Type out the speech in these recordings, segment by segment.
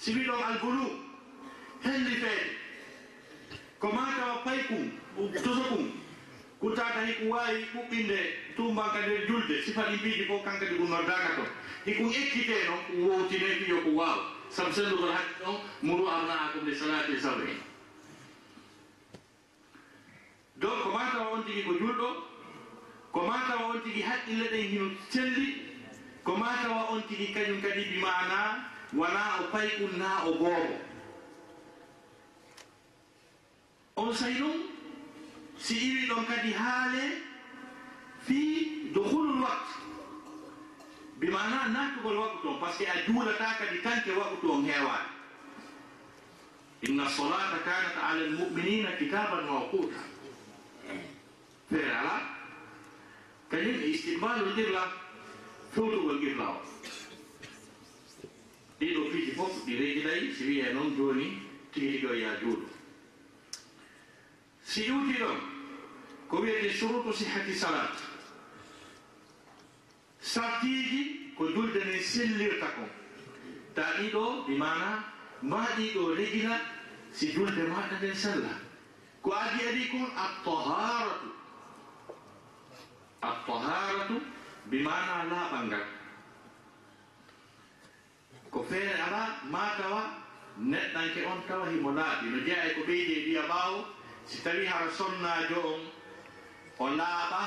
sibilon algulu henli feede ko matawa pay kum toso kum kutata hiku wawi ɓuɓɓinde tumbanka nder julde sifaɗi mbiɗi fof kankadi gumnordaka toon hikum ekkite noon ko wowtine fiyo ko wawa saabu sendugol hakki ɗon muru abnaakum de salati sabre donc ko matawa on tigi ko julɗo ko matawa on tigi haqqille ɗen hino selli ko matawa on tigi kañum kadi bi mana wona o payɗum na o goobo. On say ɗum si iwi ɗon kadi haale fi dohulul wakt bi mana natugol waktu on par ce que a juulata kadi tanke waktu on heewani inna solata kanat ala almuminina kitaban mawquta feere ala? Kañum e istiqbalul girla fewtugol girla o. ɗiɗo piiji fof ɗi reeji si wiye noon joni tigi ɗiɗo ya juuɗo si iwti ɗon ko wiyete surutu sihati salat sartiiji ko julde nden sellirta kon ta ɗiɗo ɗi mana ma ɗiɗo regina si julde maɗa nden sella ko adi adi kon attaharatu attaharatu bi mana laaɓal ngal. ko feere ala ma tawa neɗɗanke on tawa himo laaɓi. No jeeya e ko ɓeydi e wiya ɓaawo si tawi hara sonnajo on o laaɓa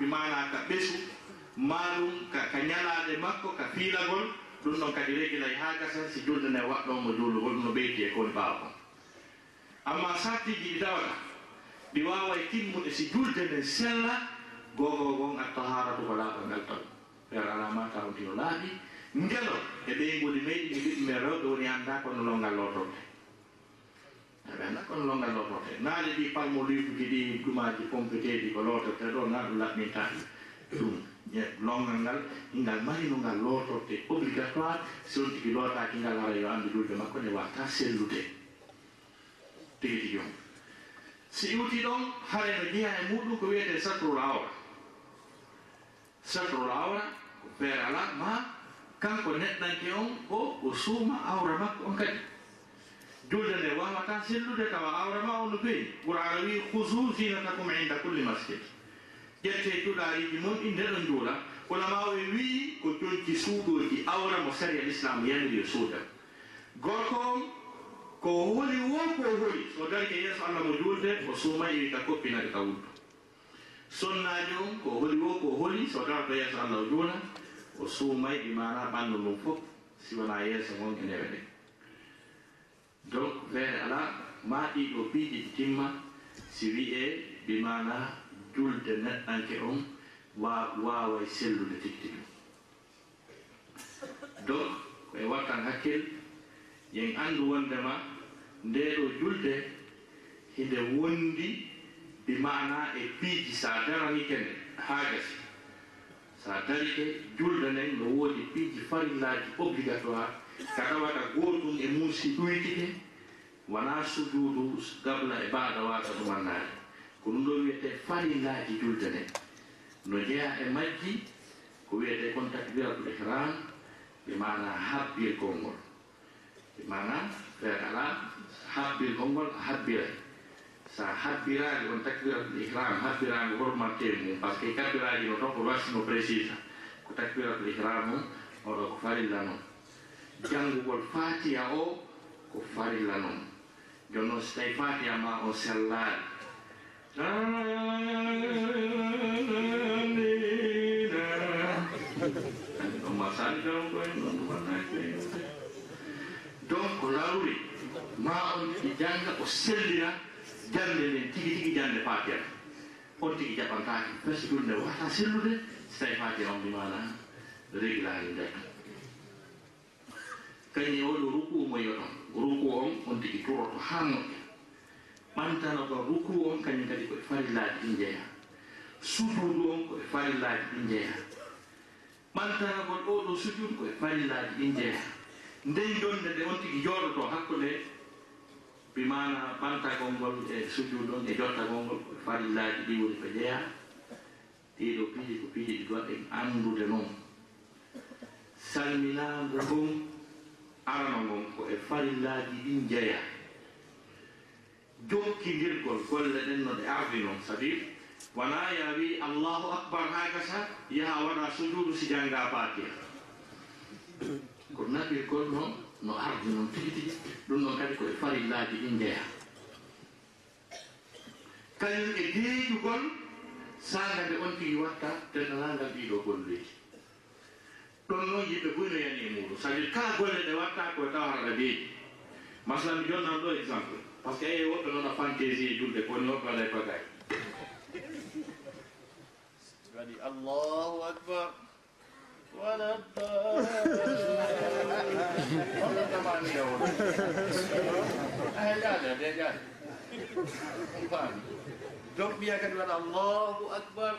mi mana ka ɓesu maɗum ka ñalaade makko ka fiilagol ɗum ɗon kadi regilay haa gasa si juldene waɗɗon mo juulugol ɗum no ɓeyti e kon ɓaawa kon amma sartiji ɗi dawata ɗi waaway timmuɗe si juldene sella gogo gon a taharatu ko laaɓa ngal ton feere alama tawntino laaɓi ngelo e ɓey goni meɗi ɓe mbiɗume e rewɓe woni annda kono longal lotote aɓe annda kono longal lotote naali ɗi palmo lifuji ɗi ɗumaji pompeteɗi ko lotorte ɗo na ɗum laɓminta ɗum. Longal ngal ngal mari no ngal lootorte obligatoire si on tigi lootaki ngal ara yo andu ɗulɓe makko ne wata sellude. Tigi tigi on. Si iwti ɗon hare no jeeya e muɗum ko wiyete satrul awra. Satrul awra ko feere ala ma kanko neɗɗanke on o o suuma awra makko on kadi. Julde nde wawata sellude tawa awra ma on no feewi. Qur'ana wi husu zinatakum inda kulli masjid. Ƴette cuɗariji mum ɗi ndeɗo juula kono ma o ko jonki suuɗoji awra mo sari al islam yaniri e suuda. Gorko on ko holi wo ko holi so darke yeeso allah mo julde o suuma iwi ta koppinade ka wuldu. Sonnaji on ko holi wo ko holi so darto yeeso allah o juula. o suumay ɗi mana ɓanndu ɗum fof si wona yeeso ngon e newe ɗe donc feere ala ma ɗiɗo piiji ɗi timma si wiyee ɗi mana julde neɗɗanke on wa waaway sellude tigi tigi donc koye wattan hakkil yen anndu wondema nde ɗo julde hinde wondi bi mana e piiji sa a daranike nde haa gasi. so a darike julde nden no woodi piiji farillaji obligatoire ka tawata gootum e muusi ɗuytike ɗoytike wona sujudu gabla e baada wata ɗumannaade ko ɗum ɗo wiyete farillaji julde nden. No jeeya e majji ko wiyete kon takbiratul ihram ɓe mana habbirgol ngol. Ɓe mana feere ala habbirgol ngol a habbiray so a habbiraani on takbiratul ihram habbiraango hormatte mum par ce que kabbiraaji no toon ko wasino précise ko takbiratul ihram mum oɗo ko farilla noon janngugol fatiha o ko farilla noon jooni noon so tawi fatiha ma on sellaali ɗoma sallidawngoen ɗon wannake donc ko laruri ma on jannga o sellira jande nden tigi tigi jande fatiha. On tigi jaɓantaki presque ɗum nde wata sellude so tawi fatiha on mimana réglari ndeka kañum e waɗo ruku mo yoton. Ruku on on tigi turoto ha moƴƴa. Ɓantano ɗon ruku on kañum kadi koye farillaji ɗi jeeya sujudu on koye farillaji ɗi jeeya ɓantana kon oɗo sujudu koye farillaji ɗi jeeya nden jonde nde on tigi jooɗoto hakkude bimana ɓantagol ngol e sujud on e jottagol ngol farillaji ɗi woni ko jeeya ɗiɗo piiji ko piiji ɗi goɗɗe anndude noon salminago ngon arano ngon ko e farillaji ɗin jeeya jokkidirgol golle ɗen no ɗe ardi noon sabir wona ya wi allahu akbar ha gasa yaha waɗa sujudu si jangga batiya ko naɓirgol noon no ardi noon tigi tigi ɗum noon kadi koye farillaji ɗi jeeya kañum e deeƴugol saanga nde on tigi watta tenanangal ɗiɗo golleji ɗon noon yimɓe boyno yani e muɗum. Ça dire kala golle ɗe watta koye tawarata beeji masalan mi jonnan ɗo exemple. Par ce que eyi woɓɓe noon a fantaisie e julde koni woɓɓe waɗa e bagay. Waɗi allahu akbar. Wala ba wande on aygaade de gaade on donc mbiya kadi waɗa allahu akbar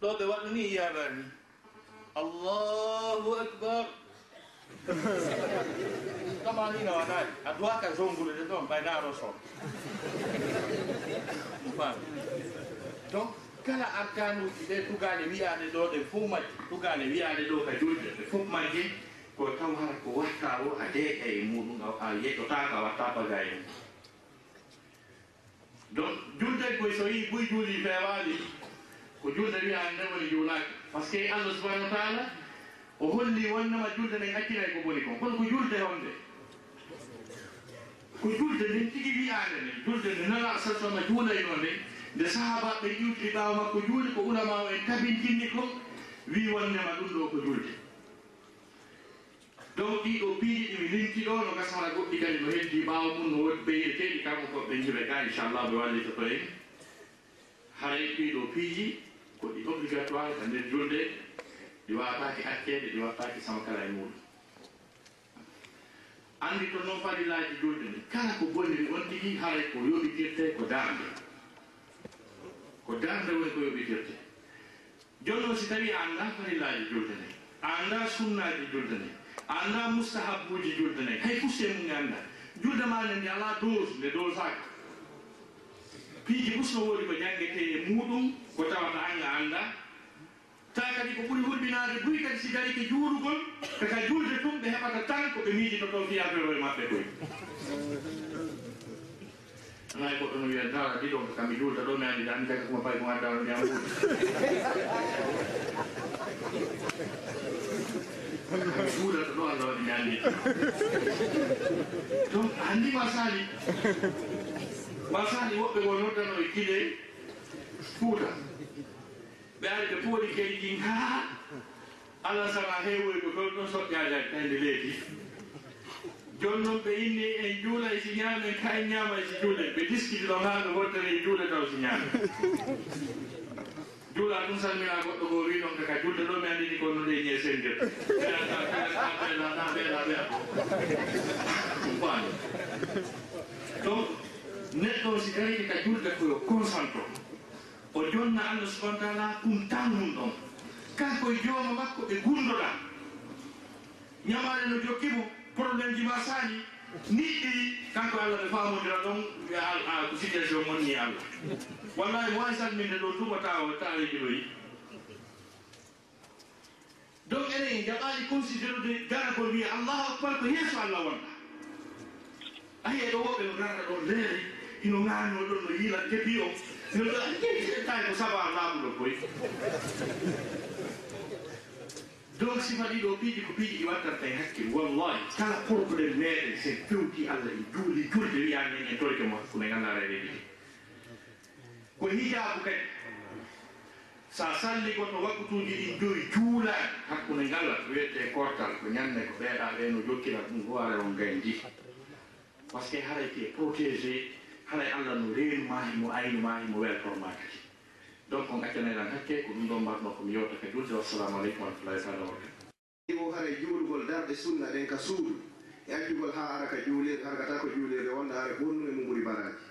ɗo ɓe waɗu ni yaɓar ni allahu akbar tamanina waɗani a duwaka jongulude ɗon ɓaynaaro son paami donc kala arkanuji ɗe tugale wiyaade ɗo ɗe fof majji tugale wiyaade ɗo ka julɗe ɗe fof majji ko kam hara ko watta o a deeƴa e muɗum a yeƴotaka a watta baga e mum. Donc julde koye so wi buy juuli fewani ko julde wiya nde woni juulaki. Par ce que allah subahanahu wa taala o holli wonnama julde nden accinay ko boni kon. Kono ko julde honde ko julde nden tigi wiyande nden julde nde nana sa sallama juulayno nde nde sahabaɓe ƴiwtiri ɓawa makko juuli ko ulama o en tabintinni ko wi wonnema ɗum ɗo ko julde. donc ɗiɗo piiji ɗiɓe linki ɗo no gasara goɗɗi kadi no heddi ɓawa mum no wodi ɓeyɗe keeɗi kanko koɓe jiɓe ga inchallah ɓe wallitoto en. Haray ɗiɗo piiji ko ɗi obligatoire e nder julde ɗi wataki hakkede ɗi wattaki samakala e muɗum. Andi to noon fadillaji julde nde kala ko bonniri on tigi haray ko yoɓitirte ko darde ko darde woni ko yoɓitirte jonno si tawi a anda fadillaji julde nde a anda sunnaji julde nde. a anda mustahabuji julde nayi hay fof semu ganda julde maɗa ndi ala dose nde dosaka piiji fof woodi ko jangete e muɗum ko tawata anga anda ta kadi ko ɓuri hulɓinade buy kadi si dari ke juurugol kaka julde tum ɓe heɓata tan koɓe miijino toon fiyatoro e maɓɓe koy. Anayi goɗɗo no wiya dara ɗiɗon ko kam juulta ɗo mi andi da andi kaka kuma bayi mo addaro ndiyam wuuri guurata ɗo allah waɗi ñaami donc anndi ma saali ma saali woɓɓe go noddano e kile fuuta ɓe ari e ɓe pooli kedi ɗin haa allah sana heewoy ko ɗon ɗon soƴƴaajaki tande leydi jooni noon ɓe inni en juula e si ñaamen ka en ñaama e si e juulen ɓe diskiti ɗo haa ɓe wottere e juule taw si ñaame juula ɗum salmina goɗɗo go wi noon kaka julde ɗo mi andini ko noon e ñee sengel ɗumfani donc neɗɗo si tawi ka julde koyo concentre o jonna allah subahana taala ɗum tan mum ɗon kankoye jooma makko ɓe gundoɗa ñamare no jokki mo probléme ji ma saani ni ɗiɗi kanko allah mi famodira ɗon ko situation monni allah. Wallahi mo wawi salminde ɗo tumatawa tareji ɗoyi donc enen jaɓaɗi considérede gara ko wiya allahu akbar ko yeeso allah wonɗa. Ayi eɗo woɓɓe no garɗa ɗon leeri ino ganno ɗon no yiilan kebi o. Inoɗo tawi ko saba laaɓuɗo koye. donc si waɗi ɗo piiji ko piiji ɗi waddanta e hakkille wallahi. Kala probléme meɗen sen fewti allah e duuli julde wiyanen en torke mo kono ganda rene ɗiɗi ko hijabu kadi sa salli gonno wakkutuji ɗi joyi juulani hakkunde ngalal wiyete kortal ko ñande ko ɓeeɗa ɓeno jokkira ɗum ko on gayn par ce que haray ke protégé haray allah no renuma himo aynuma himo weltorma kadi donc on accaneɗan hakke ko ɗum ɗon mbatno komi yewta ka wulde wassalamu aleykum warahmatullahi taala wabarakatu ɗigo hare juulugol darɗe sunna ɗen ka suudu. E accugol haa ara ka juulirde harkata ko juulirde wonɗo ara ɓurnude mum ɓuri baraji.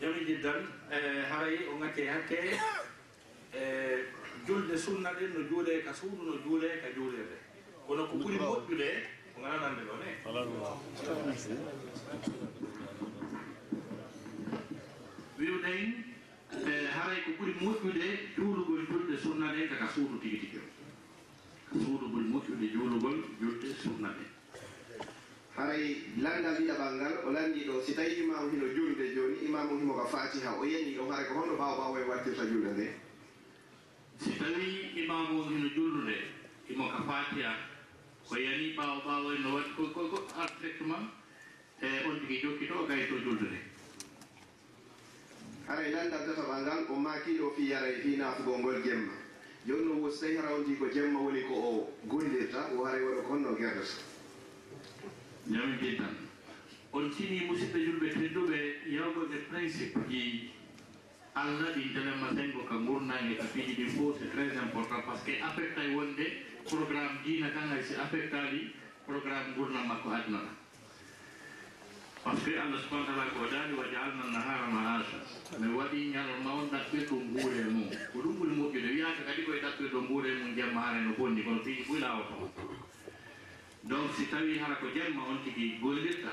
Jamiji dan e, haray o ŋakke hakke e julde sunna ɗen no juule ka suudu no juule ka juulirde kono ko ɓuri moƴƴude ko gananande ɗon e janngunimo ka fatiha o yani o haray ko honno ɓawo ɓawo e wattirta julde nde. Si tawi imamu hino juldude imo ka fatiha ko yani ɓawo ɓawo e no waɗi koko artrectement e on tigi jokkito gayto juldude haray nan daddataba ngal o makiɗo fi yaray e fi nafugo ngol jemma. Joni no wos tawi hara on ko jemma woni ko o gollirta o haray e waɗa ko honno gerdata ñamidin tan on tini musidɓe julɓe tedduɓe yewgoɓe principe ji allah ɗi dalemma sengo ka gurnani ka piiji ɗi fof c'est très important. Par ce que affecta e wonde programme dina tan hay si affectali programme gurnal makko adnata par ce que allah subahana taala ko waɗani wa jaalna nahara mahasa mi waɗi ñalol ma on ɗaɓɓirɗo guure mum. Ko ɗum ɓuri moƴƴude. Wiyaka kadi koye ɗaɓɓirɗo guure mum jemma hare no bonni kono piiji ɓuy lawoto donc si tawi hara ko jemma on tigi gollirta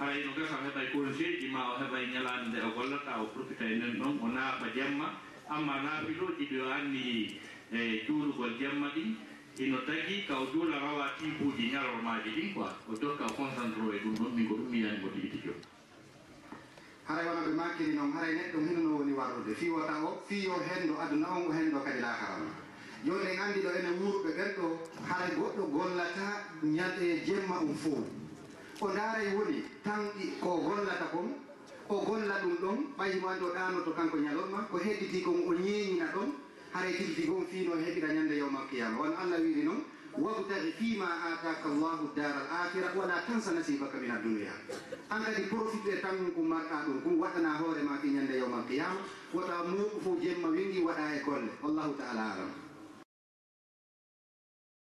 haray no gasa o heɓay conseil ji ma o heɓay ñalade nde o gollata o profita e nen ɗon o naaɓa jemma. Amma naafiloji ɗi o anni e juulugol jemma ɗin ino tagi ka o juula rawa tibuuji ñalormaji ɗin quoi. O jokka o concentre e ɗum ɗon min ko ɗum miyanimo tigi tigi o haray wona ɓe makkiri noon haray neɗɗo hunde woni warrude. Fiwota o fiyo henndo aduna on o henndo kadi lakarama joni en anndi ɗo ene wuurɓe ɓen ɗo haray goɗɗo gollata ñalɗe jemma um fof o ndaaray woni tan ko gollata kon o golla ɗum ɗon ɓayimo andi o ɗanoto kanko ñalorma ko hedditi kon o ñeeñina ɗon haray tilti gon fiino heɓira ñande yawma alqiyama wono allah wiiri noon wabtagi fima ataka llahu dara al akhira wala tansa nasibaka min adduniya an kadi profite tan ko marɗa ɗum kum waɗana hoorema fi ñande yawma alqiyama wota muɗu fo jemma wingi waɗa e golle. Wallahu taala alam.